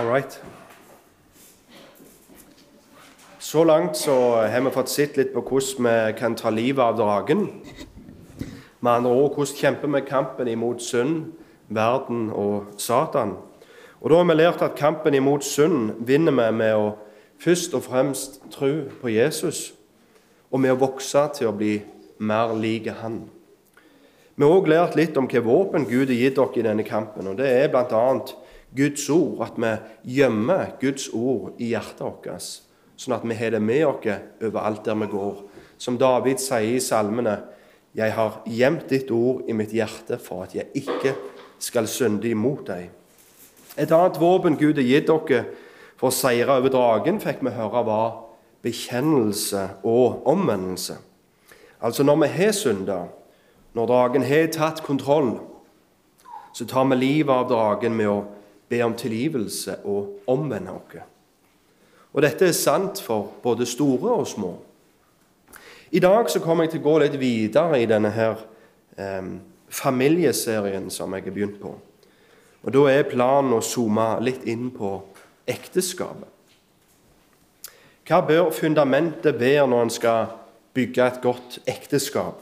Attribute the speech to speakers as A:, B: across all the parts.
A: All right. Så langt så har vi fått sett litt på hvordan vi kan ta livet av dragen. Med andre ord hvordan kjemper vi kampen imot synd, verden og Satan. Og Da har vi lært at kampen imot synd vinner vi med å først og fremst tro på Jesus, og med å vokse til å bli mer lik Han. Vi har òg lært litt om hvilke våpen Gud har gitt dere i denne kampen. og Det er bl.a. Guds ord, at vi gjemmer Guds ord i hjertet vårt sånn at vi har det med oss overalt der vi går. Som David sier i salmene, 'Jeg har gjemt ditt ord i mitt hjerte for at jeg ikke skal synde imot deg'. Et annet våpen Gud har gitt dere for å seire over dragen, fikk vi høre var bekjennelse og omvendelse. Altså når vi har synda, når dragen har tatt kontroll, så tar vi livet av dragen med å be om tilgivelse og omvende oss. Og dette er sant for både store og små. I dag så kommer jeg til å gå litt videre i denne her eh, familieserien som jeg har begynt på. Og Da er planen å zoome litt inn på ekteskapet. Hva bør fundamentet være når en skal bygge et godt ekteskap?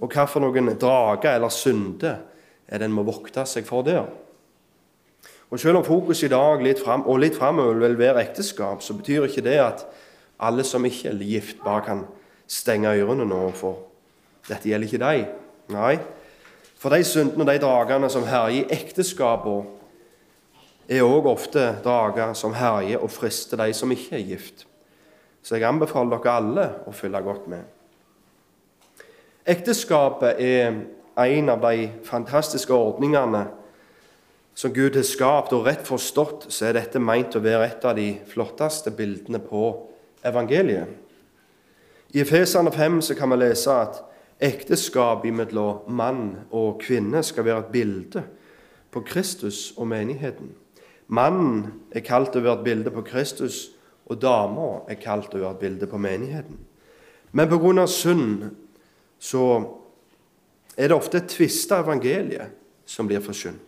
A: Og hva for noen drager eller synder er det en må vokte seg for der? Og Selv om fokus i dag litt frem, og litt framover vil være ekteskap, så betyr ikke det at alle som ikke er gift, bare kan stenge ørene nå, for dette gjelder ikke deg. Nei, for de syndene og de dragene som herjer i ekteskapene, er òg ofte drager som herjer og frister de som ikke er gift. Så jeg anbefaler dere alle å følge godt med. Ekteskapet er en av de fantastiske ordningene som Gud har skapt, og rett forstått så er dette meint å være et av de flotteste bildene på evangeliet. I Efesene 5 så kan vi lese at ekteskap mellom mann og kvinne skal være et bilde på Kristus og menigheten. Mannen er kalt å være et bilde på Kristus, og dama er kalt å være et bilde på menigheten. Men pga. synd så er det ofte et tvista evangelie som blir forkynt.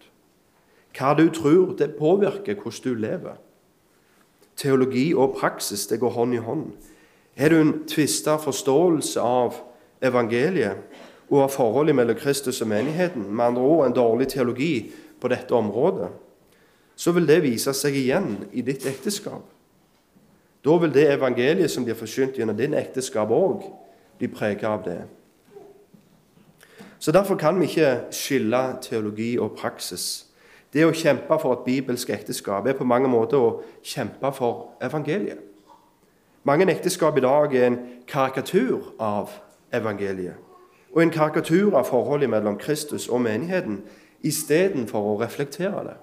A: Hva du tror, det påvirker hvordan du lever. Teologi og praksis det går hånd i hånd. Har du en tvista forståelse av evangeliet og av forholdet mellom Kristus og menigheten, med andre ord en dårlig teologi på dette området, så vil det vise seg igjen i ditt ekteskap. Da vil det evangeliet som blir forsynt gjennom din ekteskap òg, bli preget av det. Så Derfor kan vi ikke skille teologi og praksis det å kjempe for et bibelsk ekteskap er på mange måter å kjempe for evangeliet. Mange ekteskap i dag er en karikatur av evangeliet. Og en karikatur av forholdet mellom Kristus og menigheten istedenfor å reflektere det.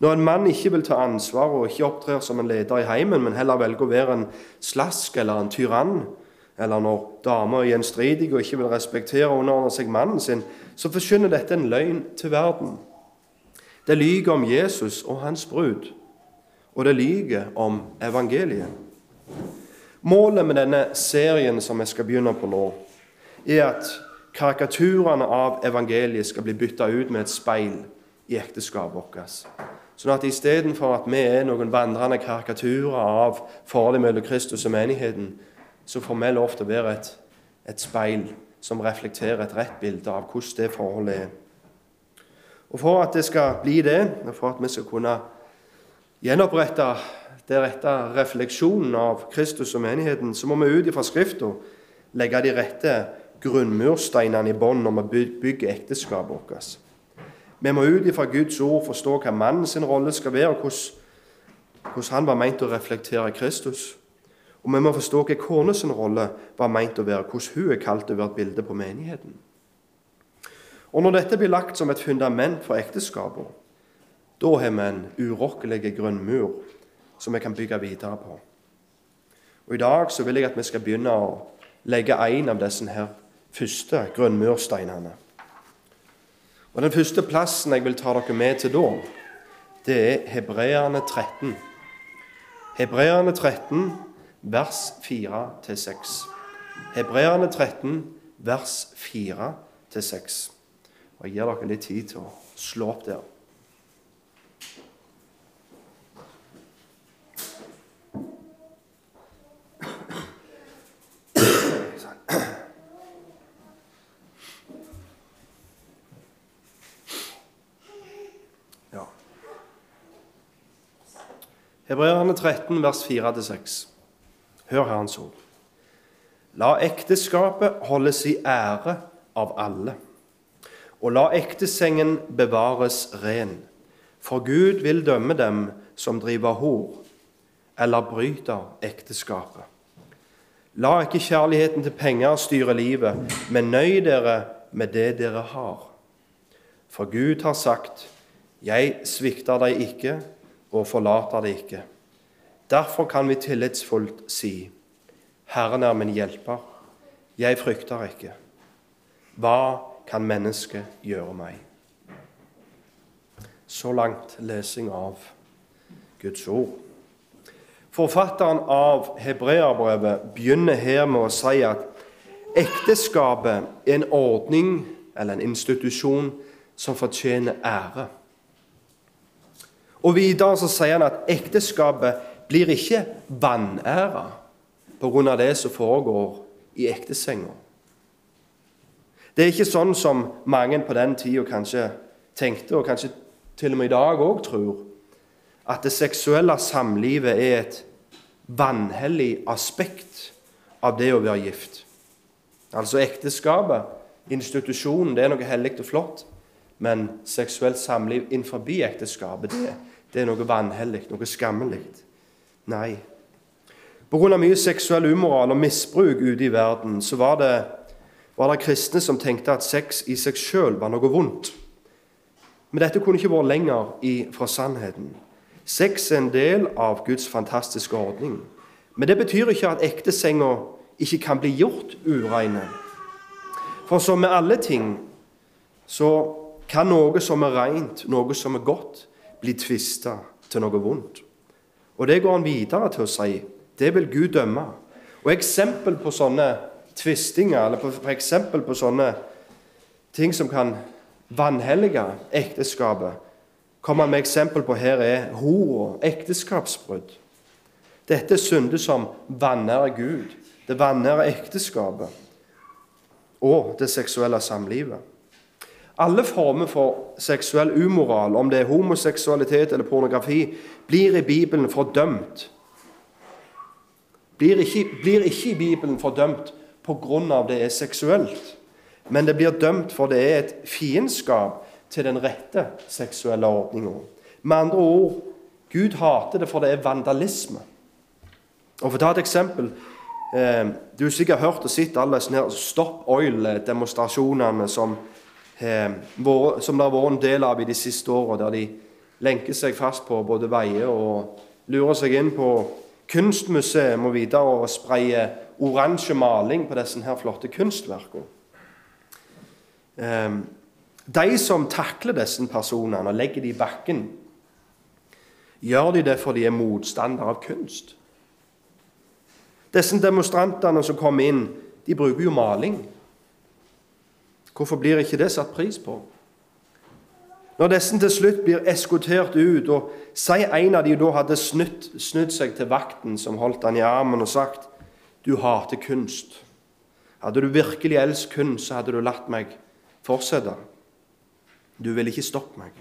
A: Når en mann ikke vil ta ansvar og ikke opptrer som en leder i heimen, men heller velger å være en slask eller en tyrann, eller når damer er gjenstridige og ikke vil respektere og underordne seg mannen sin, så forkynner dette en løgn til verden. Det lyver om Jesus og hans brud, og det lyver om evangeliet. Målet med denne serien som vi skal begynne på nå, er at karikaturene av evangeliet skal bli bytta ut med et speil i ekteskapet vårt. Sånn at istedenfor at vi er noen vandrende karikaturer av forholdet mellom Kristus og menigheten, så får vi lov til å være et, et speil som reflekterer et rett bilde av hvordan det forholdet er. Og For at det skal bli det, og for at vi skal kunne gjenopprette det rette refleksjonen av Kristus og menigheten, så må vi ut fra Skrifta legge de rette grunnmursteinene i bånn når vi bygger ekteskapet vårt. Vi må ut fra Guds ord forstå hva mannens rolle skal være, og hvordan, han var meint å reflektere Kristus. Og vi må forstå hva kones rolle var meint å være, hvordan hun er kalt å være et bilde på menigheten. Og når dette blir lagt som et fundament for ekteskapet, da har vi en urokkelig grunnmur som vi kan bygge videre på. Og I dag så vil jeg at vi skal begynne å legge en av disse her første grunnmursteinene. Og Den første plassen jeg vil ta dere med til da, det er Hebreerne 13. Hebreerne 13, vers 4-6. Hebreerne 13, vers 4-6. Og jeg gir dere litt tid til å slå opp der. Ja. Hebreerne 13, vers 4-6. Hør Herrens ord. La ekteskapet holdes i ære av alle og la ektesengen bevares ren. For Gud vil dømme dem som driver hor eller bryter ekteskapet. La ikke kjærligheten til penger styre livet, men nøy dere med det dere har. For Gud har sagt, 'Jeg svikter deg ikke og forlater deg ikke'. Derfor kan vi tillitsfullt si, 'Herren er min hjelper. Jeg frykter ikke.' Hva kan mennesket gjøre meg? Så langt lesing av Guds ord. Forfatteren av hebreerbrevet begynner her med å si at ekteskapet er en ordning eller en institusjon som fortjener ære. Og Videre så sier han at ekteskapet blir ikke vanæra pga. det som foregår i ektesenga. Det er ikke sånn som mange på den tida kanskje tenkte, og kanskje til og med i dag òg tror, at det seksuelle samlivet er et vanhellig aspekt av det å være gift. Altså ekteskapet, institusjonen, det er noe hellig og flott. Men seksuelt samliv innenfor ekteskapet, det, det er noe vanhellig, noe skammelig. Nei. Pga. mye seksuell umoral og misbruk ute i verden så var det, var det kristne som tenkte at sex i seg sjøl var noe vondt. Men dette kunne ikke vært lenger fra sannheten. Sex er en del av Guds fantastiske ordning. Men det betyr ikke at ektesenga ikke kan bli gjort ureine. For som med alle ting så kan noe som er rent, noe som er godt, bli tvista til noe vondt. Og det går han videre til å si. Det vil Gud dømme. Og eksempel på sånne tvistinger, eller for eksempel på sånne ting som kan vanhellige ekteskapet, kommer med eksempel på her er hor ekteskapsbrudd. Dette er synder som vanærer Gud, det vanærer ekteskapet og det seksuelle samlivet. Alle former for seksuell umoral, om det er homoseksualitet eller pornografi, blir i Bibelen fordømt. Blir ikke, blir ikke i Bibelen fordømt pga. det er seksuelt, men det blir dømt for det er et fiendskap til den rette seksuelle ordninga. Med andre ord Gud hater det for det er vandalisme. Og For å ta et eksempel eh, Du har sikkert hørt og sett alle disse Stop Oil-demonstrasjonene som Eh, som det har vært en del av i de siste åra, der de lenker seg fast på både veier og lurer seg inn på kunstmuseum og videre og sprayer oransje maling på disse her flotte kunstverkene. Eh, de som takler disse personene og legger dem i bakken, gjør de det fordi de er motstandere av kunst. Disse demonstrantene som kommer inn, de bruker jo maling. Hvorfor blir ikke det satt pris på? Når disse til slutt blir eskortert ut, og si en av de da hadde snudd seg til vakten som holdt han i armen, og sagt du hater kunst. Hadde du virkelig elsket kunst, så hadde du latt meg fortsette. Du ville ikke stoppe meg.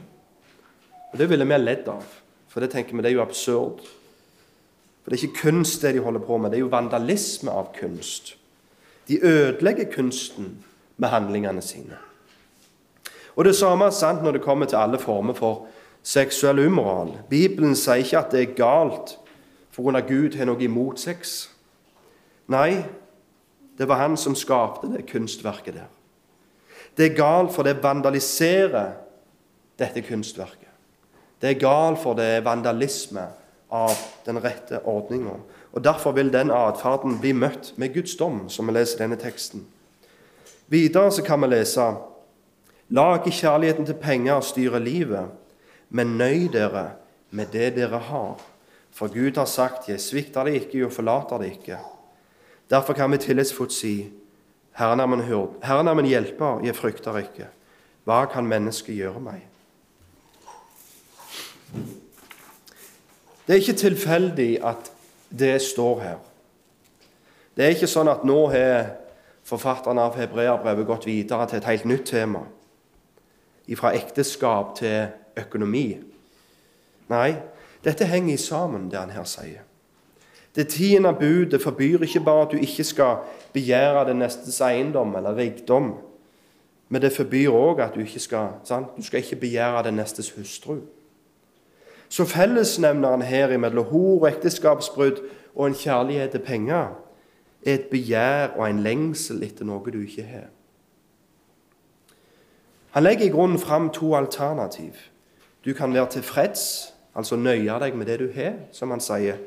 A: Og Det ville vi ledd av, for det tenker vi det er jo absurd. For Det er ikke kunst det de holder på med, det er jo vandalisme av kunst. De ødelegger kunsten med handlingene sine. Og Det samme er sant når det kommer til alle former for seksuell umoral. Bibelen sier ikke at det er galt for grunn av Gud har noe imot sex. Nei, det var han som skapte det kunstverket der. Det er galt for det vandaliserer dette kunstverket. Det er galt for det er vandalisme av den rette ordninga. Derfor vil den atferden bli møtt med Guds dom, som vi leser denne teksten. Videre så kan vi lese La ikke kjærligheten til penger styre livet, men nøy dere med det dere har. For Gud har sagt, 'Jeg svikter deg ikke, jeg forlater deg ikke'. Derfor kan vi tillitsfullt si, 'Herren er, min Herren er min hjelper, jeg frykter ikke'. Hva kan mennesket gjøre meg? Det er ikke tilfeldig at det står her. Det er ikke sånn at nå har forfatteren av hebreerbrevet gått videre til et helt nytt tema. Fra ekteskap til økonomi. Nei, Dette henger sammen, det han her sier. Det tiende budet forbyr ikke bare at du ikke skal begjære den nestes eiendom eller rikdom, men det forbyr òg at du ikke skal sant? Du skal ikke begjære den nestes hustru. Så fellesnevneren her mellom hor, ekteskapsbrudd og en kjærlighet til penger er et begjær og en lengsel etter noe du ikke har. Han legger i grunnen fram to alternativ. Du kan være tilfreds, altså nøye deg med det du har, som han sier.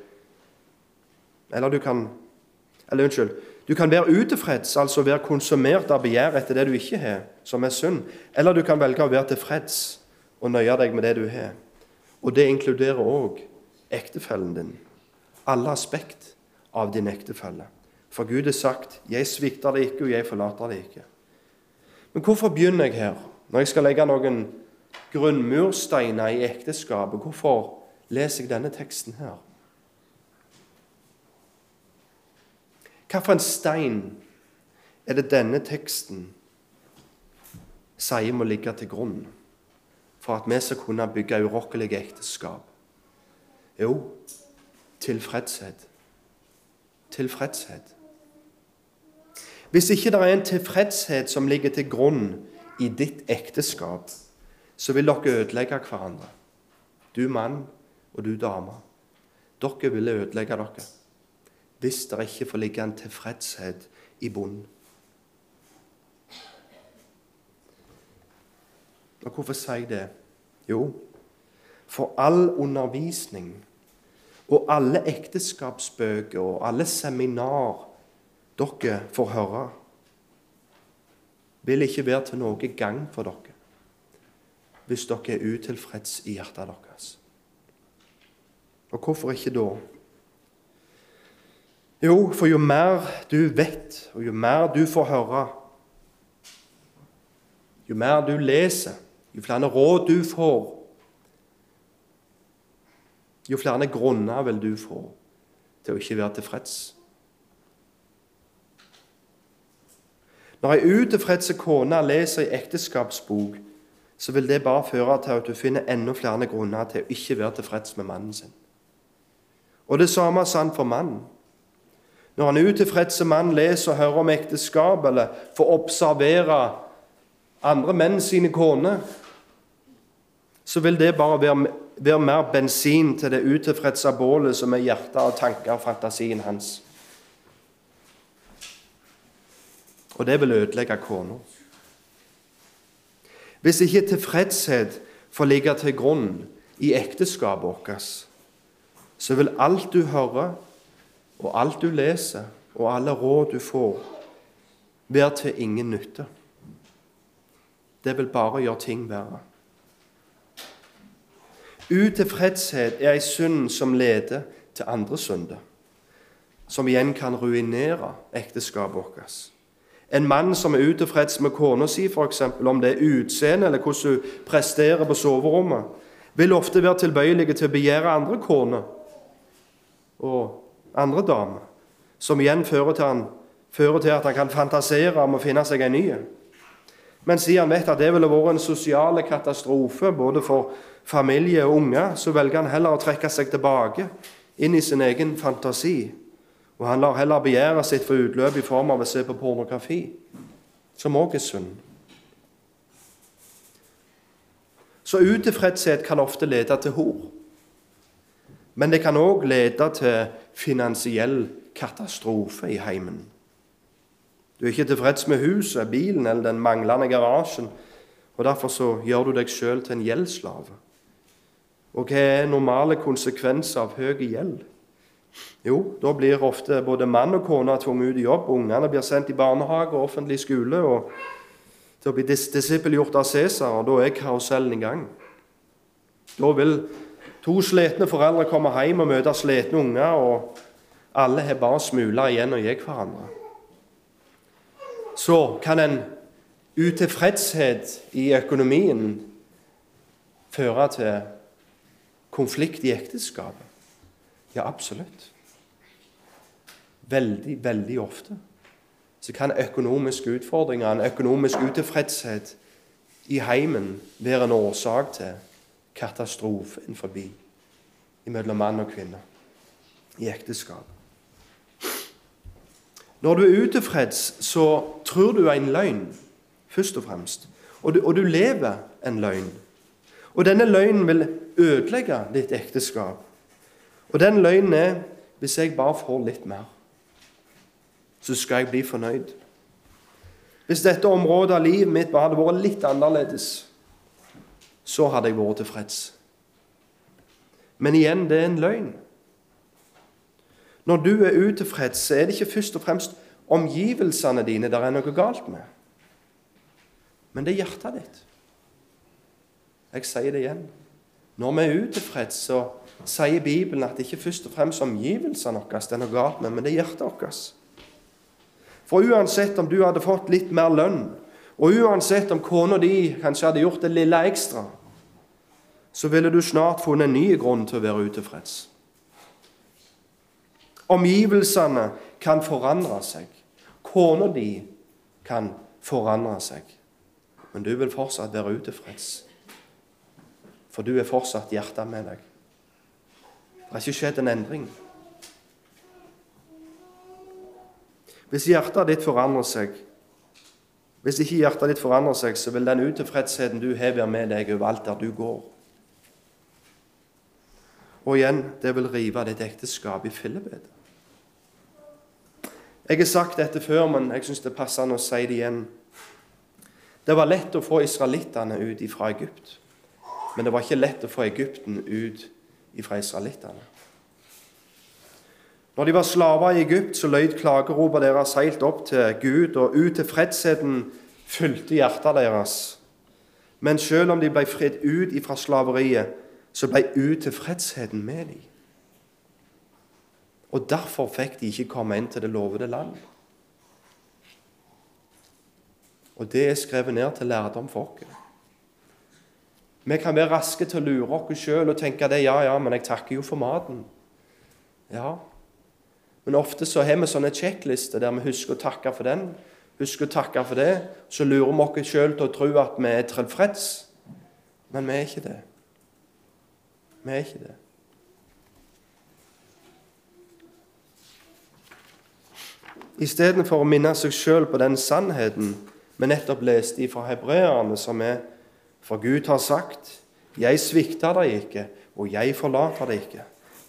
A: Eller du kan Eller unnskyld. Du kan være utilfreds, altså være konsumert av begjær etter det du ikke har, som er synd. Eller du kan velge å være tilfreds og nøye deg med det du har. Og det inkluderer òg ektefellen din. Alle aspekt av din ektefelle. For Gud har sagt 'Jeg svikter deg ikke, og jeg forlater deg ikke'. Men hvorfor begynner jeg her? Når jeg skal legge noen grunnmursteiner i ekteskapet, hvorfor leser jeg denne teksten her? Hvilken stein er det denne teksten sier må ligge til grunn for at vi skal kunne bygge urokkelige ekteskap? Jo, tilfredshet. Tilfredshet. Hvis ikke det er en tilfredshet som ligger til grunn i ditt ekteskap, så vil dere ødelegge hverandre. Du mann og du dame. Dere vil ødelegge dere hvis det ikke får ligge en tilfredshet i bunnen. Og hvorfor sier jeg det? Jo, for all undervisning og alle ekteskapsbøker og alle seminar dere får høre, vil ikke være til noe gang for dere hvis dere er utilfreds i hjertet deres. Og hvorfor ikke da? Jo, for jo mer du vet, og jo mer du får høre, jo mer du leser, jo flere råd du får, jo flere grunner vil du få til å ikke være tilfreds. Når ei utilfreds kone leser ei ekteskapsbok, så vil det bare føre til at du finner enda flere grunner til å ikke være tilfreds med mannen sin. Og det samme er sant for mannen. Når han utilfredse mann leser og hører om ekteskap, eller får observere andre menn sine koner, så vil det bare være, være mer bensin til det utilfredse bålet som er hjertet og tanker og fantasien hans. Og det vil ødelegge kona. Hvis ikke tilfredshet får ligge til grunn i ekteskapet vårt, så vil alt du hører, og alt du leser, og alle råd du får, være til ingen nytte. Det vil bare gjøre ting verre. Utilfredshet er ei synd som leder til andre synder, som igjen kan ruinere ekteskapet vårt. En mann som er utilfreds med kona si, f.eks. om det er utseende eller hvordan hun presterer på soverommet, vil ofte være tilbøyelig til å begjære andre koner og andre damer, som igjen fører til, han, fører til, at han kan fantasere om å finne seg en ny. Men siden han vet at det ville vært en sosial katastrofe både for familie og unge, så velger han heller å trekke seg tilbake inn i sin egen fantasi. Og han lar heller begjæret sitt få utløp i form av å se på pornografi, som òg er synd. Så utilfredshet kan ofte lede til hor. Men det kan òg lede til finansiell katastrofe i heimen. Du er ikke tilfreds med huset, bilen eller den manglende garasjen, og derfor så gjør du deg sjøl til en gjeldsslave. Og hva er normale konsekvenser av høy gjeld? Jo, da blir ofte både mann og kone tvunget ut i jobb. Ungene blir sendt i barnehage og offentlig skole og til å bli dis disippelgjort av Cæsar, og da er karusellen i gang. Da vil to slitne foreldre kommer hjem og møter slitne unger, og alle har bare smuler igjen å gi hverandre. Så kan en utilfredshet i økonomien føre til konflikt i ekteskapet? Ja, absolutt. Veldig, veldig ofte så kan økonomiske utfordringer, en økonomisk utilfredshet i heimen være en årsak til katastrofen forbi. mellom mann og kvinne i ekteskap. Når du er utilfreds, så tror du en løgn, først og fremst. Og du, og du lever en løgn. Og denne løgnen vil ødelegge ditt ekteskap. Og den løgnen er hvis jeg bare får litt mer, så skal jeg bli fornøyd. Hvis dette området av livet mitt bare hadde vært litt annerledes, så hadde jeg vært tilfreds. Men igjen, det er en løgn. Når du er utilfreds, så er det ikke først og fremst omgivelsene dine der er noe galt med. Men det er hjertet ditt. Jeg sier det igjen. Når vi er utilfreds, så sier Bibelen at det ikke først og fremst omgivelsene våre det er noe galt med, men det er hjertet vårt. For uansett om du hadde fått litt mer lønn, og uansett om kona di kanskje hadde gjort det lille ekstra, så ville du snart funnet en ny grunn til å være utilfreds. Omgivelsene kan forandre seg. Kona di kan forandre seg. Men du vil fortsatt være utilfreds. For du er fortsatt hjertet med deg. Det har ikke skjedd en endring. Hvis hjertet ditt forandrer seg, hvis ikke hjertet ditt forandrer seg, så vil den utilfredsheten du har, være med deg overalt der du går. Og igjen, det vil rive ditt ekteskap i fillebiter. Jeg har sagt dette før, men jeg syns det passer å si det igjen. Det var lett å få israelittene ut fra Egypt, men det var ikke lett å få Egypten ut fra israelittene. Når de var slaver i Egypt, så løyd klageroper deres helt opp til Gud, og utilfredsheten fylte hjertet deres. Men selv om de ble fridd ut fra slaveriet, så ble utilfredsheten med dem. Og derfor fikk de ikke komme inn til det lovede land. Og det er skrevet ned til lærdom for oss. Vi kan være raske til å lure oss sjøl og tenke det, ja, ja, men jeg takker jo for maten. Ja, men ofte så har vi sånne sjekklister der vi husker å takke for den, husker å takke for det. Så lurer vi oss sjøl til å tro at vi er tilfreds. Men vi er ikke det. Vi er ikke det. Istedenfor å minne seg sjøl på den sannheten vi nettopp leste fra hebreerne, som er For Gud har sagt:" Jeg svikter deg ikke, og jeg forlater deg ikke.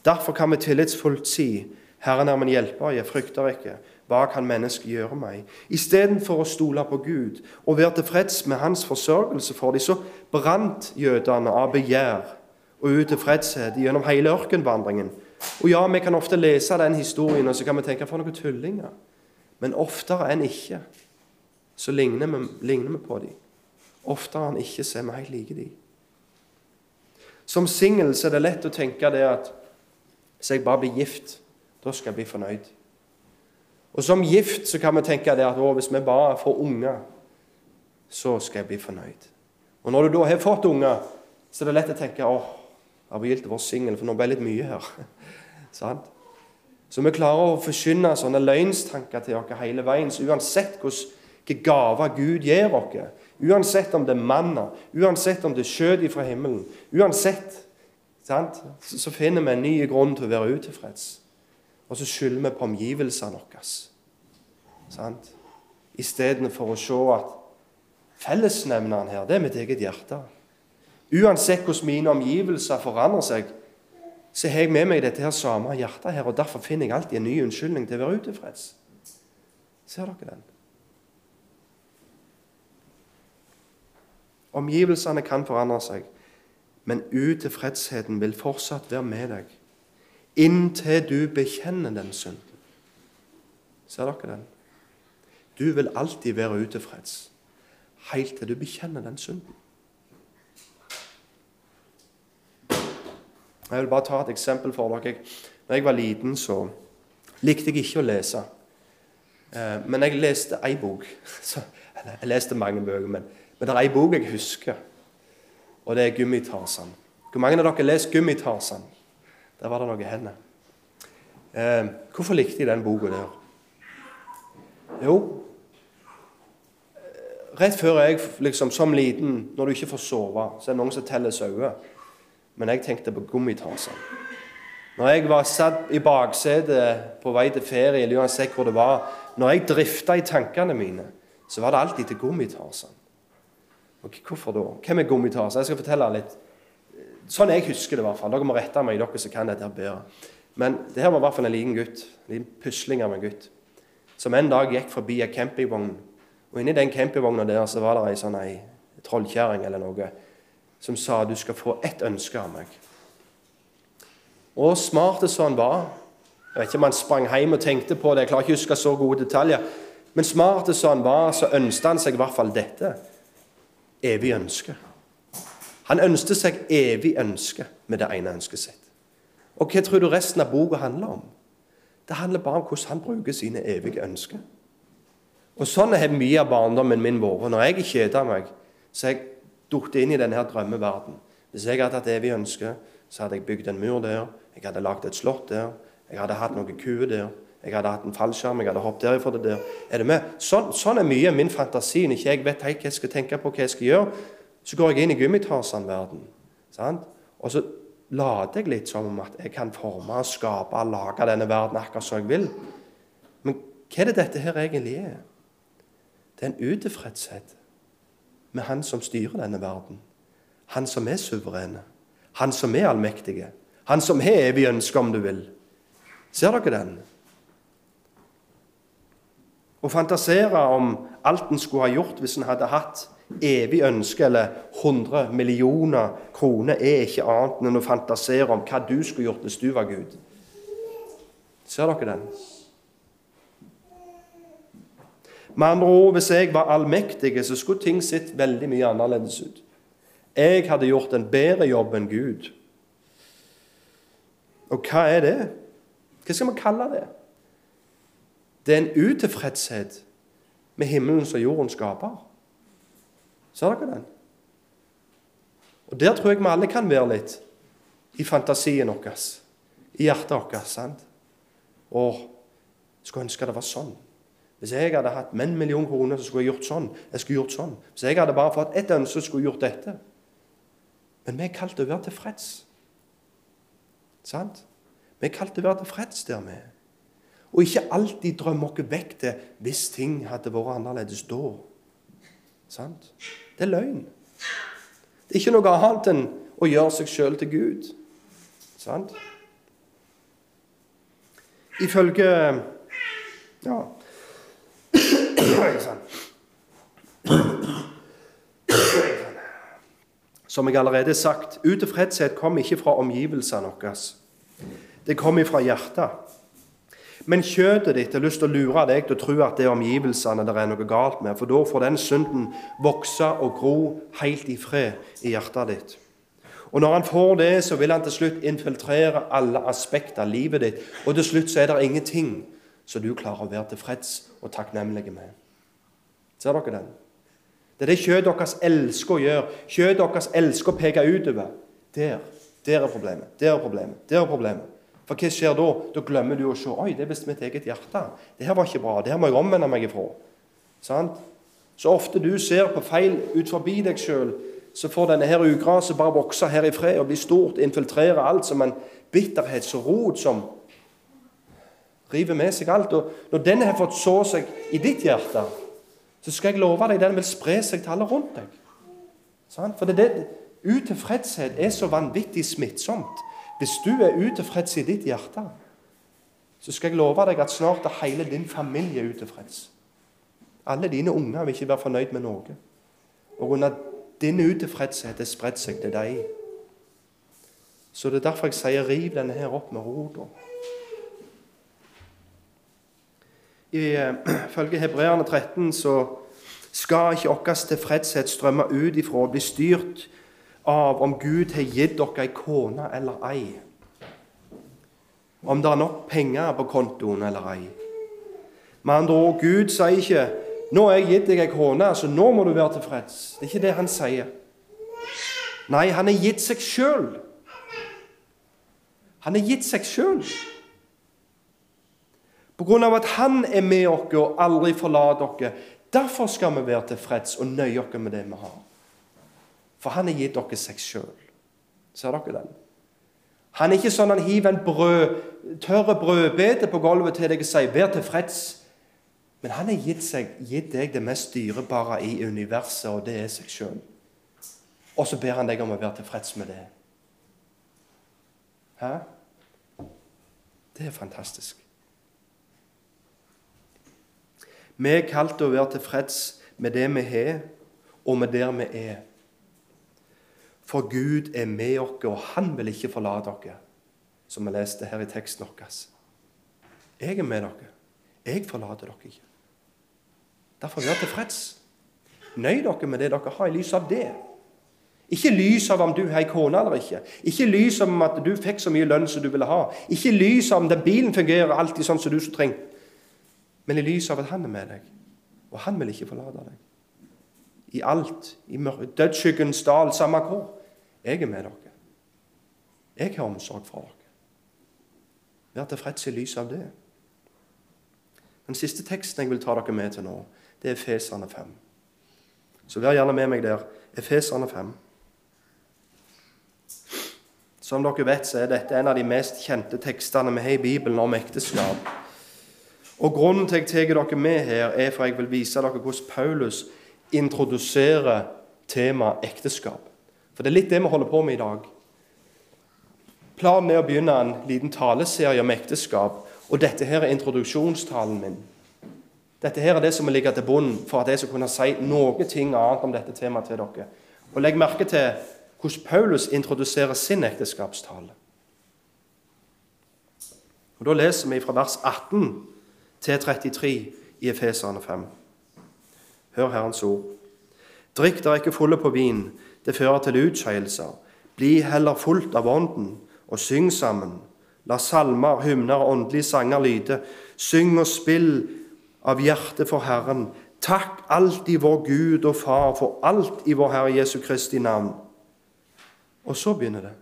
A: Derfor kan vi tillitsfullt si:" Herren er min hjelper, jeg frykter ikke. Hva kan mennesket gjøre meg? Istedenfor å stole på Gud og være tilfreds med hans forsørgelse for dem, så brant jødene av begjær og utilfredshet gjennom hele ørkenvandringen. Og ja, vi kan ofte lese den historien og så kan vi tenke for noen tullinger. Men oftere enn ikke så ligner vi, ligner vi på dem. Oftere enn ikke så er vi helt like dem. Som singel er det lett å tenke det at hvis jeg bare blir gift, da skal jeg bli fornøyd. Og som gift så kan vi tenke det at å, hvis vi bare får unger, så skal jeg bli fornøyd. Og når du da har fått unger, så er det lett å tenke åh, å være singel, for nå ble det litt mye her. Sant? Så vi klarer å forkynne sånne løgnstanker til oss hele veien. Så uansett hvilke gaver Gud gir oss, uansett om det er manna, uansett om det er skjøt fra himmelen, uansett, sant? så finner vi en ny grunn til å være utilfreds. Og så skylder vi på omgivelsene våre. Sant? Istedenfor å se at fellesnevneren her, det er mitt eget hjerte. Uansett hvordan mine omgivelser forandrer seg, så har jeg med meg dette her samme hjertet her, og derfor finner jeg alltid en ny unnskyldning til å være utilfreds. Ser dere den? Omgivelsene kan forandre seg, men utilfredsheten vil fortsatt være med deg inntil du bekjenner den synden. Ser dere den? Du vil alltid være utilfreds helt til du bekjenner den synden. Jeg vil bare ta et eksempel for dere. Når jeg var liten, så likte jeg ikke å lese. Eh, men jeg leste ei bok. Jeg leste mange bøker, men, men det er ei bok jeg husker, og det er Gummitarsan. Hvor mange av dere har lest Gummitarsan? Der var det noen hender. Eh, hvorfor likte jeg den boka der? Jo, rett før jeg liksom, som liten, når du ikke får sove, så er det noen som teller sauer. Men jeg tenkte på Gummitarsan. Når jeg var satt i baksetet på vei til ferie, eller uansett hvor det var, når jeg drifta i tankene mine, så var det alltid til Gummitarsan. Og hvorfor da? Hvem er Gummitarsan? Jeg skal fortelle litt. Sånn jeg husker det, i hvert fall. Dere må rette meg, dere som kan dette bedre. Men det her var i hvert fall en liten gutt. En liten pusling av en gutt. Som en dag gikk forbi en campingvogn. Og inni den campingvogna der så var det ei sånn ei trollkjerring eller noe som sa du skal få ett ønske av meg. Og smart som han var Jeg vet ikke om han sprang hjem og tenkte på det, jeg klarer ikke å huske så gode detaljer. Men smart som han var, så ønsket han seg i hvert fall dette. Evig ønske. Han ønsket seg evig ønske med det ene ønsket sitt. Og hva tror du resten av boka handler om? Det handler bare om hvordan han bruker sine evige ønsker. Og Sånn har mye av barndommen min vært. Når jeg kjeder meg, så har jeg falt inn i denne drømmeverden. Hvis jeg hadde hatt evig ønske, så hadde jeg bygd en mur der, jeg hadde lagd et slott der. Jeg hadde hatt noen kuer der. Jeg hadde hatt en fallskjerm. Jeg hadde hoppet derifra til der. Er det med? Sånn, sånn er mye av min fantasi. Når ikke jeg vet hva jeg skal tenke på, hva jeg skal gjøre, så går jeg inn i Gummitarsan-verden. Og så later jeg litt som om at jeg kan forme, skape, lage denne verden akkurat som jeg vil. Men hva er det dette her egentlig er? Det er en utilfredshet med Han som styrer denne verden. Han som er suverene. Han som er allmektige. Han som har evig ønske, om du vil. Ser dere den? Å fantasere om alt en skulle ha gjort hvis en hadde hatt evig ønske eller 100 millioner kroner, er ikke annet enn å fantasere om hva du skulle gjort hvis du var Gud. Ser dere den? Med andre ord, hvis jeg var allmektig, så skulle ting sett veldig mye annerledes ut. Jeg hadde gjort en bedre jobb enn Gud. Og hva er det? Hva skal man kalle det? Det er en utilfredshet med himmelen som jorden skaper. Ser dere den? Og Der tror jeg vi alle kan være litt. I fantasien vår, i hjertet vårt. sant? Og skulle ønske det var sånn. Hvis jeg hadde hatt en million kroner, så skulle jeg gjort sånn. Jeg skulle gjort sånn. Hvis jeg hadde bare fått ett ønske, så skulle jeg gjort dette. Men vi er kalt til å være tilfreds. Sant? Vi er kalt til å være tilfreds der vi Og ikke alltid drømme oss vekk til hvis ting hadde vært annerledes da. Sant? Det er løgn. Det er ikke noe annet enn å gjøre seg sjøl til Gud. Sant? Ifølge Ja. Som jeg allerede har sagt, utilfredshet kommer ikke fra omgivelsene våre. Det kommer fra hjertet. Men kjøttet ditt har lyst til å lure deg til å tro at det er omgivelsene det er noe galt med, for da får den synden vokse og gro helt i fred i hjertet ditt. Og Når han får det, så vil han til slutt infiltrere alle aspekter av livet ditt. Og til slutt så er det ingenting som du klarer å være tilfreds og takknemlig med. Ser dere den? Det er det kjøttet deres elsker å gjøre. Kjøttet deres elsker å peke utover. Der. Der er problemet. Der er problemet. Der er problemet. For hva skjer da? Da glemmer du å se Oi, det er visst mitt eget hjerte. Det her var ikke bra. Det her må jeg omvende meg ifra. Sant? Så ofte du ser på feil ut forbi deg sjøl, så får denne her ugraset bare vokse her i fred og bli stort, infiltrere alt som en bitterhetsrot som river med seg alt. Og når denne har fått så seg i ditt hjerte, så skal jeg love deg den vil spre seg til alle rundt deg. For det det, utilfredshet er så vanvittig smittsomt. Hvis du er utilfreds i ditt hjerte, så skal jeg love deg at snart er hele din familie utilfreds. Alle dine unger vil ikke være fornøyd med noe. Og under din utilfredshet er spredt seg til deg. Så det er derfor jeg sier riv denne her opp med rota. Ifølge uh, Hebreerne 13 så skal ikke vår tilfredshet strømme ut ifra og bli styrt av om Gud har gitt dere ei kone eller ei. Om det er nok penger på kontoen eller ei. Med andre ord, Gud sier ikke 'Nå har jeg gitt deg ei kone, så nå må du være tilfreds'. Det er ikke det han sier. Nei, han har gitt seg sjøl. Han har gitt seg sjøl. Av at han er med oss og aldri forlater oss. Derfor skal vi være tilfreds og nøye oss med det vi har. For han har gitt dere seg sjøl. Ser dere den? Han er ikke sånn han hiver en brød, tørre brødbete på gulvet til deg og sier 'vær tilfreds'. Men han har gitt, gitt deg det mest dyrebare i universet, og det er seg sjøl. Og så ber han deg om å være tilfreds med det. Hæ? Det er fantastisk. Vi er kalt til å være tilfreds med det vi har, og med der vi er. For Gud er med oss, og han vil ikke forlate dere, som vi leste her i teksten vår. Jeg er med dere. Jeg forlater dere ikke. Derfor vær tilfreds. Nøy dere med det dere har, i lys av det. Ikke lys av om du har ei kone eller ikke. Ikke lys om at du fikk så mye lønn som du ville ha. Ikke lys av om den bilen fungerer alltid sånn som du så trenger. Men i lys av at han er med deg, og han vil ikke forlate deg. I alt, i dødsskyggens dal, samme hvor. Jeg er med dere. Jeg har omsorg for dere. Vær tilfreds i lys av det. Den siste teksten jeg vil ta dere med til nå, det er Efeserne 5. Så vær gjerne med meg der. Efeserne 5. Som dere vet, så er dette en av de mest kjente tekstene vi har i Bibelen om ekteskap. Og Grunnen til at jeg tar dere med her, er for jeg vil vise dere hvordan Paulus introduserer temaet ekteskap. For det er litt det vi holder på med i dag. Planen er å begynne en liten taleserie om ekteskap. Og dette her er introduksjonstalen min. Dette her er det som må ligge til bunn for at jeg skal kunne si noe ting annet om dette temaet til dere. Og Legg merke til hvordan Paulus introduserer sin ekteskapstale. Og Da leser vi fra vers 18 til 33 i Efeserne 5. Hør Herrens ord. Drikk dere ikke fulle på vin, det fører til utskeielser. Bli heller fullt av Ånden, og syng sammen. La salmer, hymner og åndelige sanger lyde. Syng og spill av hjertet for Herren. Takk alltid vår Gud og Far for alt i vår Herre Jesu Kristi navn. Og så begynner det.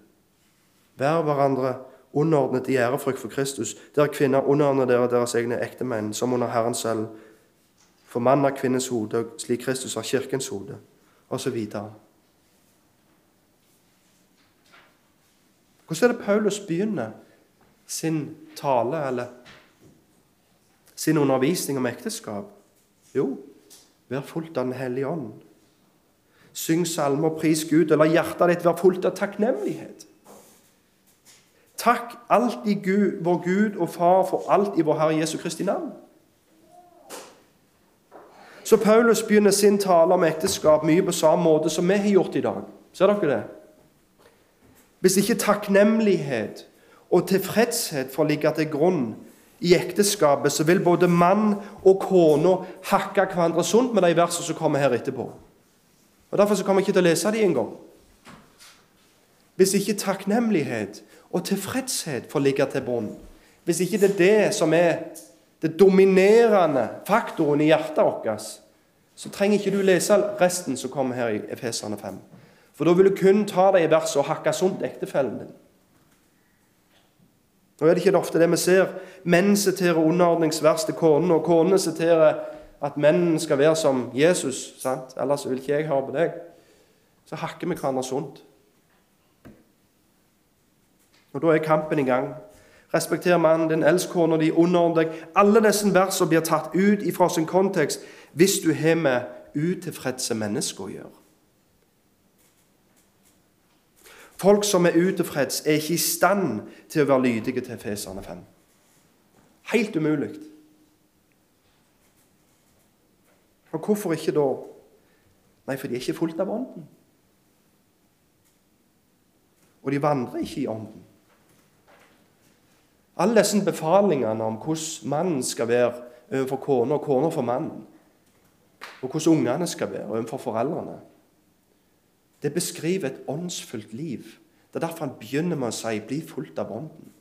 A: Vær hverandre underordnet i ærefrykt for Kristus. Der kvinner underordner dere deres egne ektemenn, som under Herren selv. For mann er kvinnes hode, slik Kristus har kirkens hode, osv. Hvordan er det Paulus begynner sin tale, eller sin undervisning om ekteskap? Jo, vær fullt av Den hellige ånd. Syng salmer og pris Gud, eller hjertet ditt vær fullt av takknemlighet. Takk alltid Gud, vår Gud og Far for alt i vår Herre Jesu Kristi navn. Så Paulus begynner sin tale om ekteskap mye på samme måte som vi har gjort i dag. Ser dere det? Hvis ikke takknemlighet og tilfredshet får ligge til grunn i ekteskapet, så vil både mann og kone hakke hverandre sunt med de versene som kommer her etterpå. Og Derfor så kommer jeg ikke til å lese dem engang. Hvis ikke takknemlighet og tilfredshet får ligge til bunn, hvis ikke det er det som er det dominerende faktoren i hjertet vårt, så trenger ikke du lese resten som kommer her i Efeserne 5. For da vil du kun ta det i verset og hakke sunt ektefellen din. Nå er det ikke ofte det vi ser. Menn siterer underordningsvers til konene, og konene siterer at mennene skal være som Jesus. sant? Ellers vil ikke jeg høre på deg. Så hakker vi hverandre sunt. Og Da er kampen i gang. Respekter mannen din, elsk kona di, underordn deg. Alle disse versene blir tatt ut fra sin kontekst hvis du har med utilfredse mennesker å gjøre. Folk som er utilfreds, er ikke i stand til å være lydige til Feserne 5. Helt umulig. Og hvorfor ikke da? Nei, for de er ikke fullt av Ånden. Og de vandrer ikke i Ånden. Alle disse befalingene om hvordan mannen skal være overfor kona, og kona for mannen, og hvordan ungene skal være overfor foreldrene, det beskriver et åndsfullt liv. Det er derfor han begynner med å si 'bli fullt av ånden'.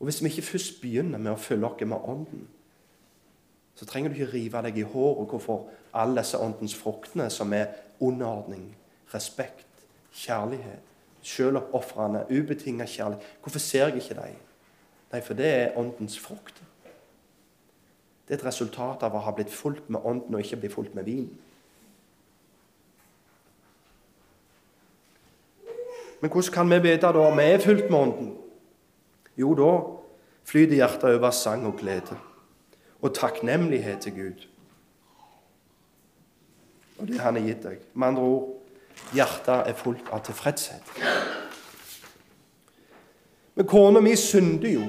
A: Og Hvis vi ikke først begynner med å følge oss med ånden, så trenger du ikke rive deg i håret hvorfor alle disse åndens fruktene, som er underordning, respekt, kjærlighet, selvoppofrende, ubetinget kjærlighet Hvorfor ser jeg ikke dem? Nei, for det er åndens frukt. Det er et resultat av å ha blitt fulgt med ånden og ikke bli fulgt med vin. Men hvordan kan vi vite da om vi er fulgt med ånden? Jo, da flyter hjertet over sang og glede og takknemlighet til Gud. Og det han har gitt deg. Med andre ord hjertet er fullt av tilfredshet. Men kona mi synder jo.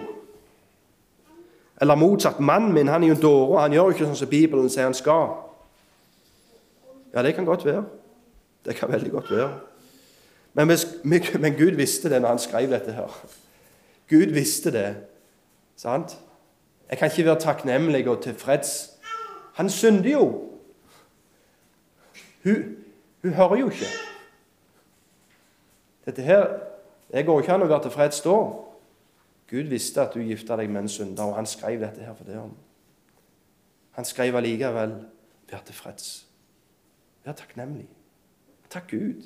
A: Eller motsatt. Mannen min han er jo en dåre. Han gjør jo ikke sånn som Bibelen sier han skal. Ja, det kan godt være. Det kan veldig godt være. Men, men Gud visste det når han skrev dette her. Gud visste det. Sant? Jeg kan ikke være takknemlig og tilfreds. Han synder jo. Hun, hun hører jo ikke. Dette her Det går ikke an å være tilfreds da. Gud visste at du gifta deg med en synder, og han skrev dette her for det. Han skrev allikevel 'vær tilfreds'. Vær takknemlig. Takk Gud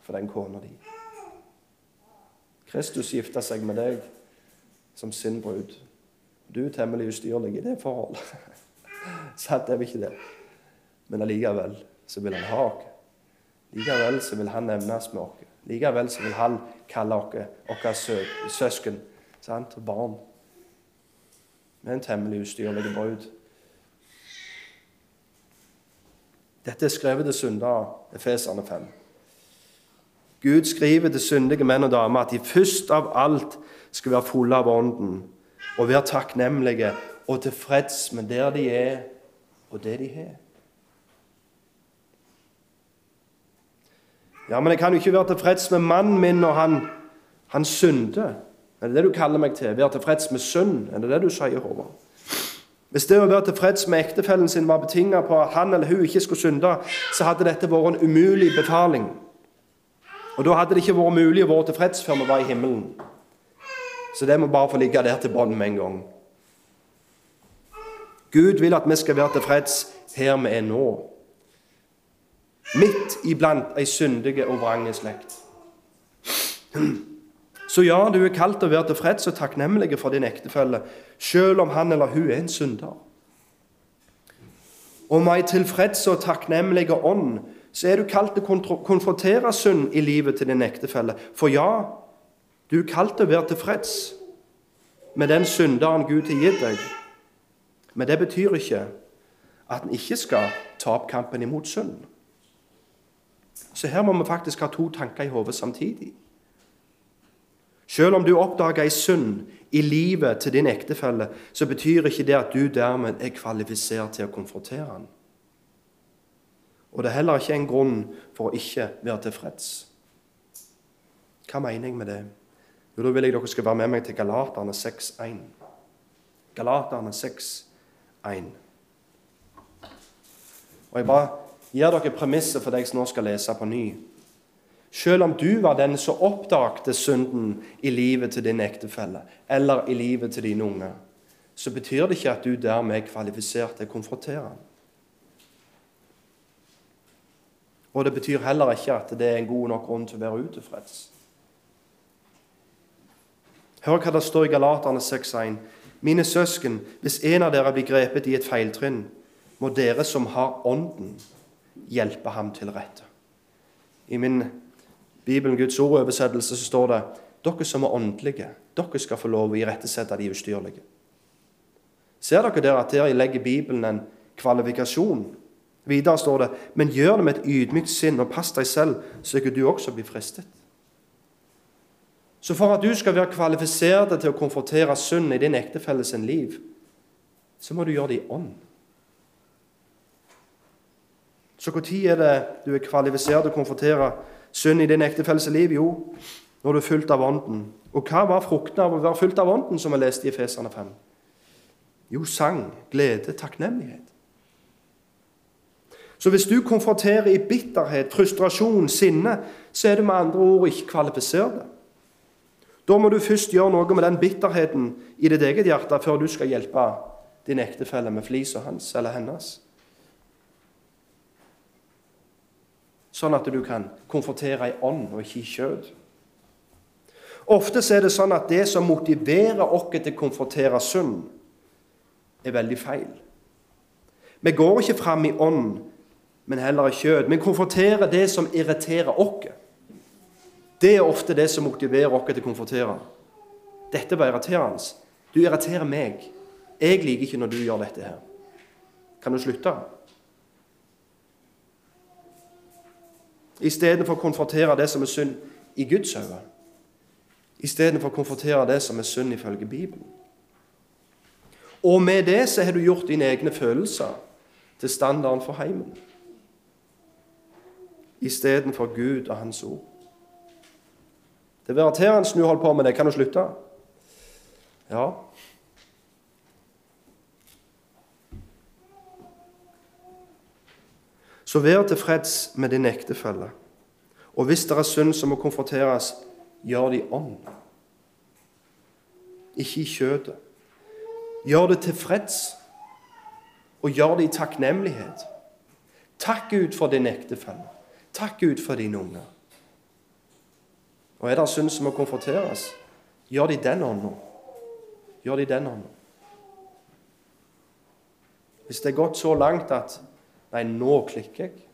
A: for den kona di. Kristus gifta seg med deg som sin brud. Du er temmelig ustyrlig i det forholdet. Sant, er vi ikke det? Men allikevel så vil han ha oss. Likevel så vil han nevnes med oss. Likevel så vil han kalle oss våre søsken sant? og barn. Med en temmelig ustyrlig brud. Dette er skrevet til syndere, Efeserne 5. Gud skriver til syndige menn og damer at de først av alt skal være fulle av Ånden og være takknemlige og tilfreds med der de er, og det de har. Ja, men jeg kan jo ikke være tilfreds med mannen min når han, han synder. Er det det du kaller meg til? Være tilfreds med synd? Er det det du sier, Håvard? Hvis det å være tilfreds med ektefellen sin var betinget på at han eller hun ikke skulle synde, så hadde dette vært en umulig befaling. Og da hadde det ikke vært mulig å være tilfreds før vi var i himmelen. Så det må bare få ligge der til bånn med en gang. Gud vil at vi skal være tilfreds her vi er nå. Midt iblant ei syndige og vrange slekt. Så ja, du er kalt til å være tilfreds og takknemlig for din ektefelle, selv om han eller hun er en synder. Og med ei tilfreds og takknemlig ånd så er du kalt til å konfrontere synd i livet til din ektefelle. For ja, du er kalt til å være tilfreds med den synderen Gud har gitt deg. Men det betyr ikke at en ikke skal ta opp kampen imot synd. Så her må vi faktisk ha to tanker i hodet samtidig. Selv om du oppdager ei synd i livet til din ektefelle, så betyr ikke det at du dermed er kvalifisert til å konfrontere han. Og det er heller ikke en grunn for å ikke være tilfreds. Hva mener jeg med det? Jo, Da vil jeg dere skal være med meg til Galaterne 6.1. Galaterne 6.1. Og jeg bare gir dere premisset for det jeg nå skal lese på ny. Selv om du var den som oppdagte synden i livet til din ektefelle eller i livet til dine unge, så betyr det ikke at du dermed er kvalifisert til å konfrontere ham. Og det betyr heller ikke at det er en god nok grunn til å være utilfreds. Hør hva det står i Galaterne 6,1.: Mine søsken, hvis en av dere blir grepet i et feiltrinn, må dere som har Ånden, hjelpe ham til rette. I min Bibelen, Guds ordoversettelse, så står det dere som er åndelige, dere skal få lov å irettesette de ustyrlige. Ser dere der at der legger Bibelen en kvalifikasjon? Videre står det men gjør det med et ydmykt sinn, og pass deg selv, så ikke du også blir fristet. Så for at du skal være kvalifisert til å konfrontere synd i din ektefelle sin liv, så må du gjøre det i ånd. Så når er det du er kvalifisert til å konfrontere synd i din ektefelles liv? Jo, når du er fylt av Ånden. Og hva var frukten av å være fylt av Ånden, som vi leste i Efeserne 5? Jo, sang, glede, takknemlighet. Så hvis du konfronterer i bitterhet, frustrasjon, sinne, så er du med andre ord ikke kvalifisert. Da må du først gjøre noe med den bitterheten i ditt eget hjerte før du skal hjelpe din ektefelle med flisa hans eller hennes. Sånn at du kan konfrontere i ånd og ikke i kjød. Ofte er det sånn at det som motiverer oss til å konfrontere synd, er veldig feil. Vi går ikke fram i ånd, men heller i kjød. Vi konfronterer det som irriterer oss. Det er ofte det som motiverer oss til å konfrontere. Dette var irriterende. Du irriterer meg. Jeg liker ikke når du gjør dette her. Kan du slutte? Istedenfor å konfrontere det som er synd i Guds øyne. Istedenfor å konfrontere det som er synd ifølge Bibelen. Og med det så har du gjort dine egne følelser til standarden for heimen. Istedenfor Gud og Hans ord. Det er irriterende du holder på med det. Kan du slutte? Ja. Så vær tilfreds med din ektefelle. Og hvis det er synd som må konfronteres, gjør det i ånd, ikke i kjøtet. Gjør det tilfreds, og gjør det i takknemlighet. Takk Gud for din ektefelle. Takk Gud for dine unger. Og er det synd som må konfronteres, gjør det i den ånda. Gjør det i den ånda. Hvis det er gått så langt at Nei, nå klikker jeg.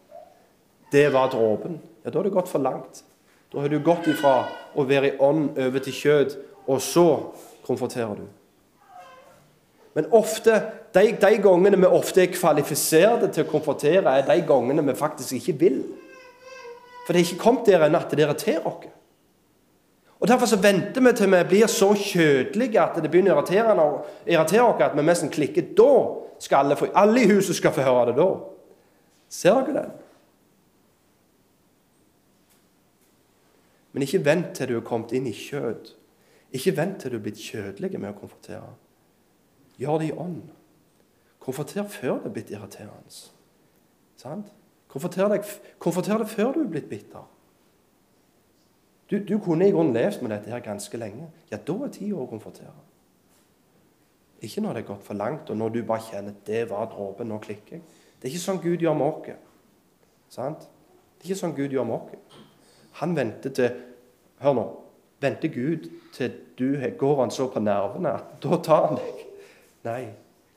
A: Det var dråpen. Ja, da har du gått for langt. Da har du gått ifra å være i ånd over til kjød, og så konfronterer du. Men ofte, de, de gangene vi ofte er kvalifiserte til å konfrontere, er de gangene vi faktisk ikke vil. For det er ikke kommet der ennå at det irriterer oss. Og Derfor så venter vi til vi blir så kjødelige at det begynner å irritere, oss at vi nesten klikker. Da skal alle, alle i huset skal få høre det da. Ser dere den? Men ikke vent til du er kommet inn i kjød. Ikke vent til du er blitt kjødelig med å konfrontere. Gjør det i ånd. Konfronter før det er blitt irriterende. Sant? Konfronter deg før du er blitt bitter. Du, du kunne i grunnen levd med dette her ganske lenge. Ja, da er tida å konfrontere. Ikke når det er gått for langt, og når du bare kjenner at det var dråpen, nå klikker jeg. Det er ikke sånn Gud gjør med oss. Sant? Det er ikke sånn Gud gjør med oss. Han venter til Hør nå. Venter Gud til du går han så på nervene at da tar han deg? Nei.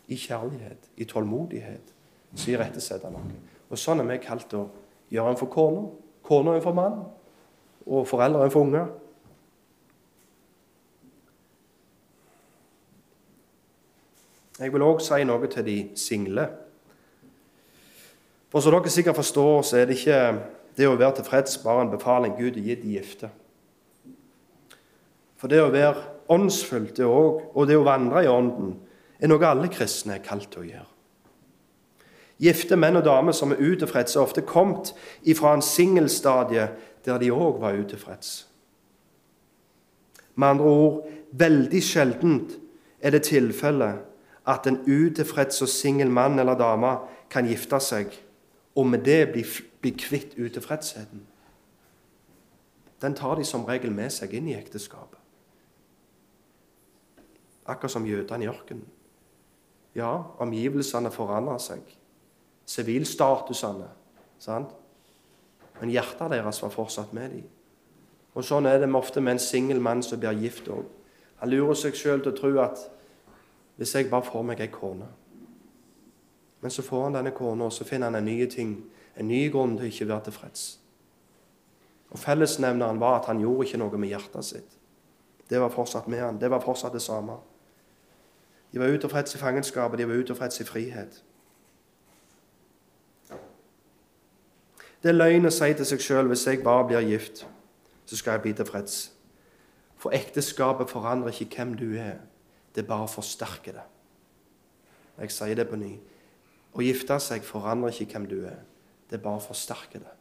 A: I kjærlighet, i tålmodighet, så irettesetter han noe. Og sånn er vi kalt å gjøre en for kona, kona en for mannen, og foreldre en for unger. Jeg vil òg si noe til de single. For som dere sikkert forstår, så er det ikke det å være tilfreds bare en befaling Gud har gitt de gifte. For det å være åndsfullt det òg, og det å vandre i ånden er noe alle kristne er kalt til å gjøre. Gifte menn og damer som er utilfredse, er ofte kommet ifra en singelstadie der de òg var utilfreds. Med andre ord veldig sjeldent er det tilfellet at en utilfreds og singel mann eller dame kan gifte seg og med det bli, bli kvitt utilfredsheten. Den tar de som regel med seg inn i ekteskapet. Akkurat som jødene i ørkenen. Ja, omgivelsene forandrer seg. Sivilstatusene. Sant? Men hjertet deres var fortsatt med dem. Og Sånn er det ofte med en singel mann som blir gift òg. Han lurer seg sjøl til å tro at hvis jeg bare får meg ei kone men så får han denne kona, og så finner han en ny ting, en ny grunn til å ikke være tilfreds. Og Fellesnevneren var at han gjorde ikke noe med hjertet sitt. Det var fortsatt med han. Det var fortsatt det samme. De var utilfreds i fangenskapet, de var utilfreds i frihet. Det er løgn å si til seg sjøl hvis jeg bare blir gift, så skal jeg bli tilfreds. For ekteskapet forandrer ikke hvem du er. Det bare forsterker det. Jeg sier det på ny. Å gifte seg forandrer ikke hvem du er. Det bare forsterker det.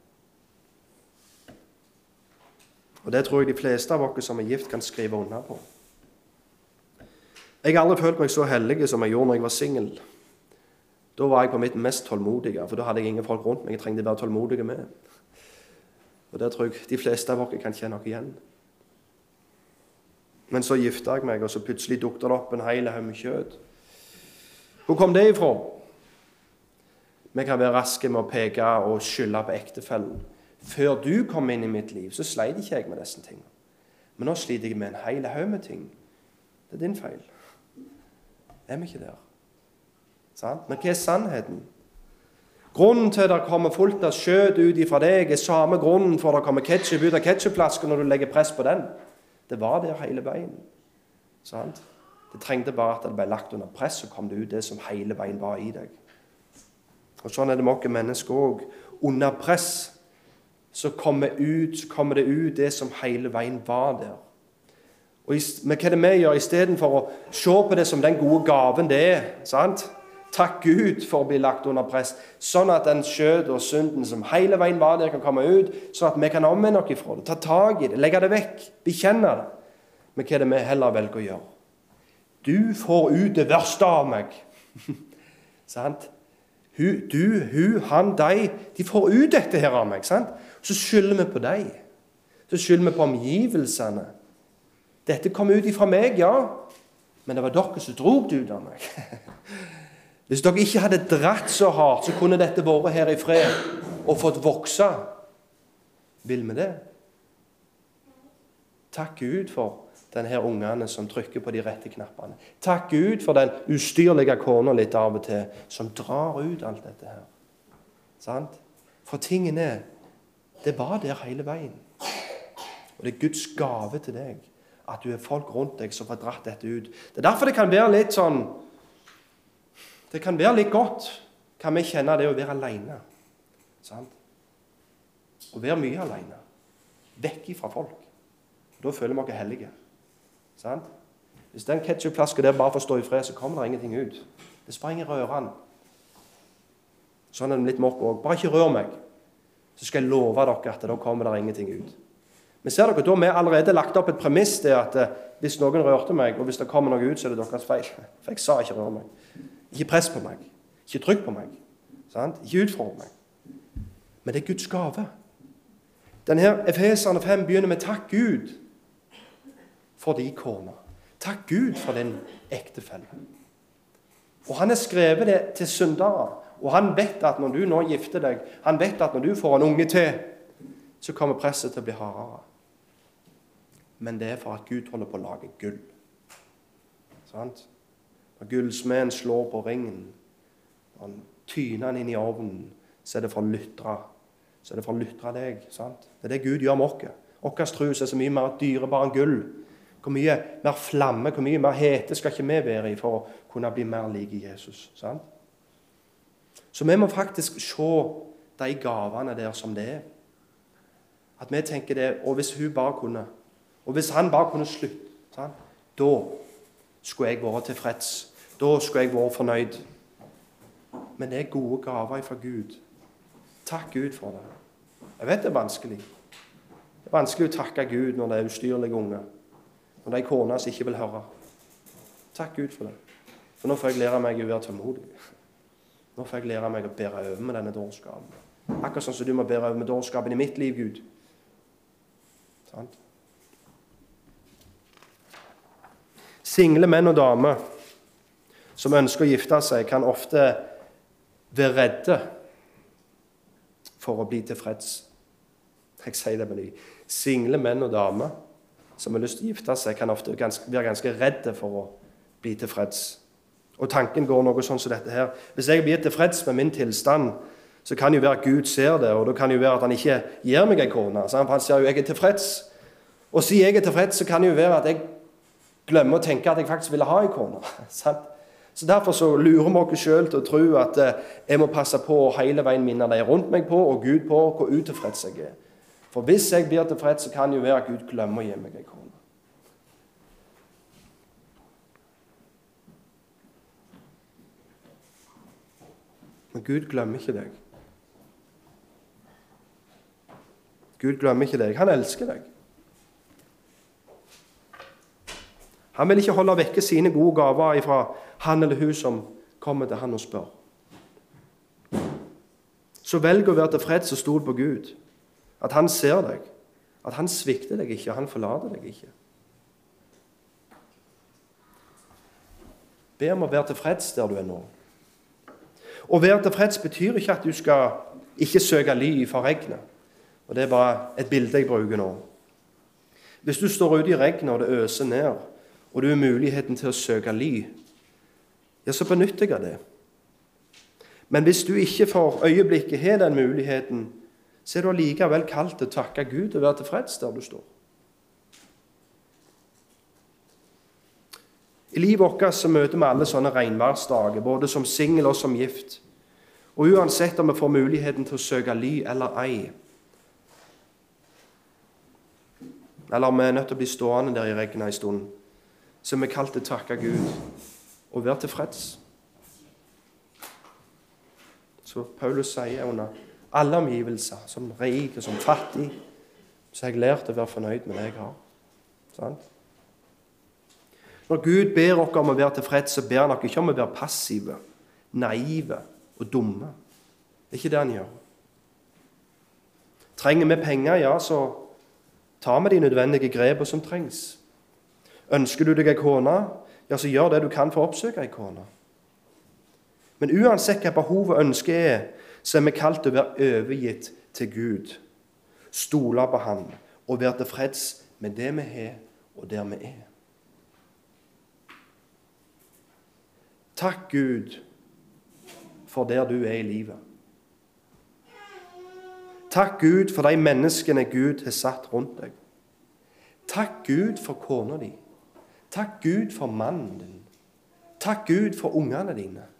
A: Og Det tror jeg de fleste av oss som er gift, kan skrive under på. Jeg har aldri følt meg så heldig som jeg gjorde når jeg var singel. Da var jeg på mitt mest tålmodige, for da hadde jeg ingen folk rundt meg. jeg trengte å være tålmodig med. Og Det tror jeg de fleste av oss kan kjenne noe igjen. Men så gifta jeg meg, og så plutselig dukket det opp en hel haug med kjøtt. Hvor kom det ifra? Vi kan være raske med å peke og skylde på ektefellen. Før du kom inn i mitt liv, så sleit ikke jeg med disse tingene. Men nå sliter jeg med en hel haug med ting. Det er din feil. Er vi ikke der? Sant? Men hva er sannheten? Grunnen til at det kommer fullt av skjøt ut ifra deg, er samme grunnen for at det kommer ketsjup ut av ketsjupflasken når du legger press på den. Det var der hele veien. Sant? Det trengte bare at det ble lagt under press, så kom det ut det som hele veien var i deg. Og Sånn er det med oss mennesker òg. Under press så kommer, ut, så kommer, det ut det som hele veien var der. Og men hva det vi gjør Istedenfor å se på det som den gode gaven det er sant? Takk Gud for å bli lagt under press, sånn at den skjøt og synden som hele veien var der, kan komme ut, sånn at vi kan omvende oss ifra det, ta tak i det, legge det vekk, bekjenne det. Men hva er det vi heller velger å gjøre? Du får ut det verste av meg. sant? Hun, du, hun, han, de, de får ut dette her av meg. sant? Så skylder vi på dem. Så skylder vi på omgivelsene. Dette kom ut ifra meg, ja, men det var dere som dro det ut av meg. Hvis dere ikke hadde dratt så hardt, så kunne dette vært her i fred og fått vokse. Vil vi det? Takk Gud for denne ungene som trykker på de rette knappene. Takk Gud for den ustyrlige kona litt av og til, som drar ut alt dette her. Sant? For tingen er Det var der hele veien. Og det er Guds gave til deg at du er folk rundt deg som får dratt dette ut. Det er derfor det kan være litt sånn Det kan være litt godt kan vi kjenne det å være. Sant? Å være mye alene. Vekk ifra folk. Da føler vi oss hellige. Sant? Hvis den ketsjupflaska der bare får stå i fred, så kommer det ingenting ut. Det sprenger rørene. Sånn er det litt mørkt òg. Bare ikke rør meg, så skal jeg love dere at da kommer det ingenting ut. Men ser dere, da har vi allerede lagt opp et premiss til at eh, hvis noen rørte meg, og hvis det kommer noe ut, så er det deres feil. For jeg sa ikke rør meg. Ikke press på meg. Ikke trykk på meg. Sant? Ikke utfordre meg. Men det er Guds gave. Denne Efeserne 5 begynner med 'takk Gud' for de kona. Takk Gud for din ektefelle. Og han har skrevet det til syndere. Og han vet at når du nå gifter deg, han vet at når du får en unge til, så kommer presset til å bli hardere. Men det er for at Gud holder på å lage gull. Sant? Når gullsmeden slår på ringen, og han tyner den inn i ovnen, så er det for å lytre. Så er det for å lytre deg. Sant? Det er det Gud gjør med oss. Vår tro er så mye mer dyrebar enn gull. Hvor mye mer flamme, hvor mye mer hete skal ikke vi være i for å kunne bli mer like Jesus? Sant? Så vi må faktisk se de gavene der som det er. At vi tenker det Og hvis hun bare kunne Og hvis han bare kunne slutte, sant? da skulle jeg vært tilfreds. Da skulle jeg vært fornøyd. Men det er gode gaver fra Gud. Takk Gud for det. Jeg vet det er vanskelig. Det er vanskelig å takke Gud når det er ustyrlige unger og de kona som ikke vil høre. Takk Gud for det. For nå får jeg lære meg å være tålmodig. Nå får jeg lære meg å bære over med denne dårskapen. Akkurat sånn som du må bære over med dårskapen i mitt liv, Gud. Sant? Single menn og damer som ønsker å gifte seg, kan ofte være redde for å bli tilfreds. Jeg sier det med ny. Single menn og damer som har lyst til å gifte seg, kan ofte være ganske redde for å bli tilfreds. Og tanken går noe sånn som dette her. Hvis jeg blir tilfreds med min tilstand, så kan det jo være at Gud ser det, og da kan jo være at han ikke gir meg ei kone. For han sier jo jeg er tilfreds. Og siden jeg er tilfreds, så kan det jo være at jeg glemmer å tenke at jeg faktisk ville ha ei kone. Så Derfor så lurer vi oss sjøl til å tro at eh, jeg må passe på å hele veien minne de rundt meg på, og Gud på hvor utilfreds jeg er. For hvis jeg blir tilfreds, så kan det jo være at Gud glemmer å gi meg ei kone. Men Gud glemmer ikke deg. Gud glemmer ikke deg. Han elsker deg. Han vil ikke holde vekke sine gode gaver fra han eller hun som kommer til han og spør. Så velg å være tilfreds og stol på Gud. At han ser deg. At han svikter deg ikke, og han forlater deg ikke. Be om å være tilfreds der du er nå. Å være tilfreds betyr ikke at du skal ikke søke ly for regnet. Og Det er bare et bilde jeg bruker nå. Hvis du står ute i regnet og det øser ned, og du har muligheten til å søke ly, ja, så benytter jeg av det. Men hvis du ikke for øyeblikket har den muligheten, så er du allikevel kalt til å takke Gud og være tilfreds der du står. I livet vårt så møter vi alle sånne regnværsdager, både som singel og som gift. Og uansett om vi får muligheten til å søke ly eller ei, eller om vi er nødt til å bli stående der i regnet en stund, så er vi kalt til å takke Gud og være tilfreds. Så Paulus sier under alle omgivelser, som rik og som fattig, så har jeg lært å være fornøyd med det jeg har. Sånn? Når Gud ber oss om å være tilfreds, så ber han oss ikke om å være passive, naive og dumme. Det er ikke det han gjør. Trenger vi penger, ja, så tar vi de nødvendige grepene som trengs. Ønsker du deg ei kone, ja, så gjør det du kan for å oppsøke ei kone. Men uansett hva behovet og ønsket er, så er vi kalt til å være overgitt til Gud. Stole på Han og være tilfreds med det vi har, og der vi er. Takk, Gud, for der du er i livet. Takk, Gud, for de menneskene Gud har satt rundt deg. Takk, Gud, for kona di. Takk, Gud, for mannen din. Takk, Gud, for ungene dine.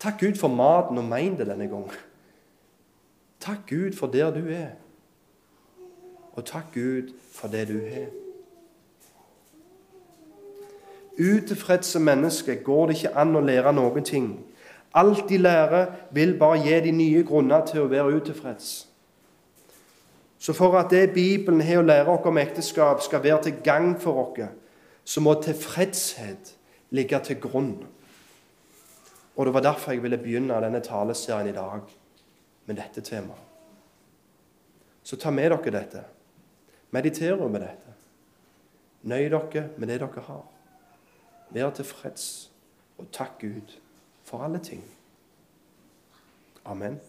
A: Takk, Gud, for maten og mein det denne gangen. Takk, Gud, for der du er. Og takk, Gud, for det du har. Utilfredse mennesker går det ikke an å lære noen ting. Alt de lærer, vil bare gi de nye grunner til å være utilfreds. Så for at det Bibelen har å lære oss om ekteskap, skal være til gagn for oss, så må tilfredshet ligge til grunn. Og Det var derfor jeg ville begynne denne taleserien i dag med dette temaet. Så ta med dere dette. Mediter over dette. Nøy dere med det dere har. Vær tilfreds, og takk Gud for alle ting. Amen.